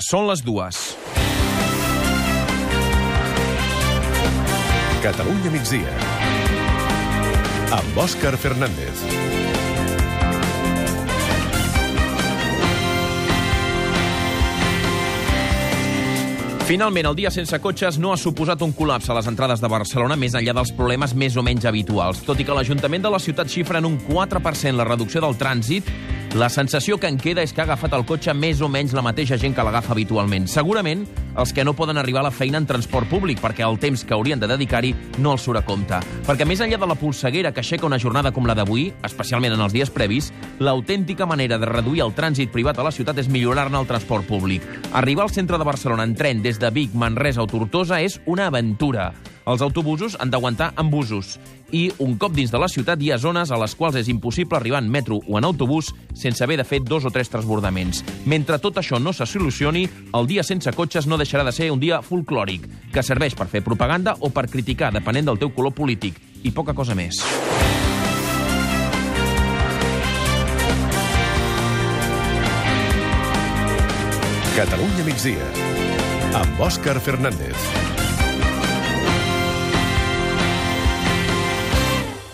Són les dues. Catalunya migdia. Amb Òscar Fernández. Finalment, el dia sense cotxes no ha suposat un col·lapse a les entrades de Barcelona més enllà dels problemes més o menys habituals. Tot i que l'Ajuntament de la ciutat xifra en un 4% la reducció del trànsit, la sensació que en queda és que ha agafat el cotxe més o menys la mateixa gent que l'agafa habitualment. Segurament els que no poden arribar a la feina en transport públic perquè el temps que haurien de dedicar-hi no els surt a compte. Perquè més enllà de la polseguera que aixeca una jornada com la d'avui, especialment en els dies previs, l'autèntica manera de reduir el trànsit privat a la ciutat és millorar-ne el transport públic. Arribar al centre de Barcelona en tren des de Vic, Manresa o Tortosa és una aventura. Els autobusos han d'aguantar amb busos. I un cop dins de la ciutat hi ha zones a les quals és impossible arribar en metro o en autobús sense haver de fer dos o tres transbordaments. Mentre tot això no se solucioni, el dia sense cotxes no deixarà de ser un dia folclòric, que serveix per fer propaganda o per criticar, depenent del teu color polític. I poca cosa més. Catalunya migdia. Amb Òscar Fernández.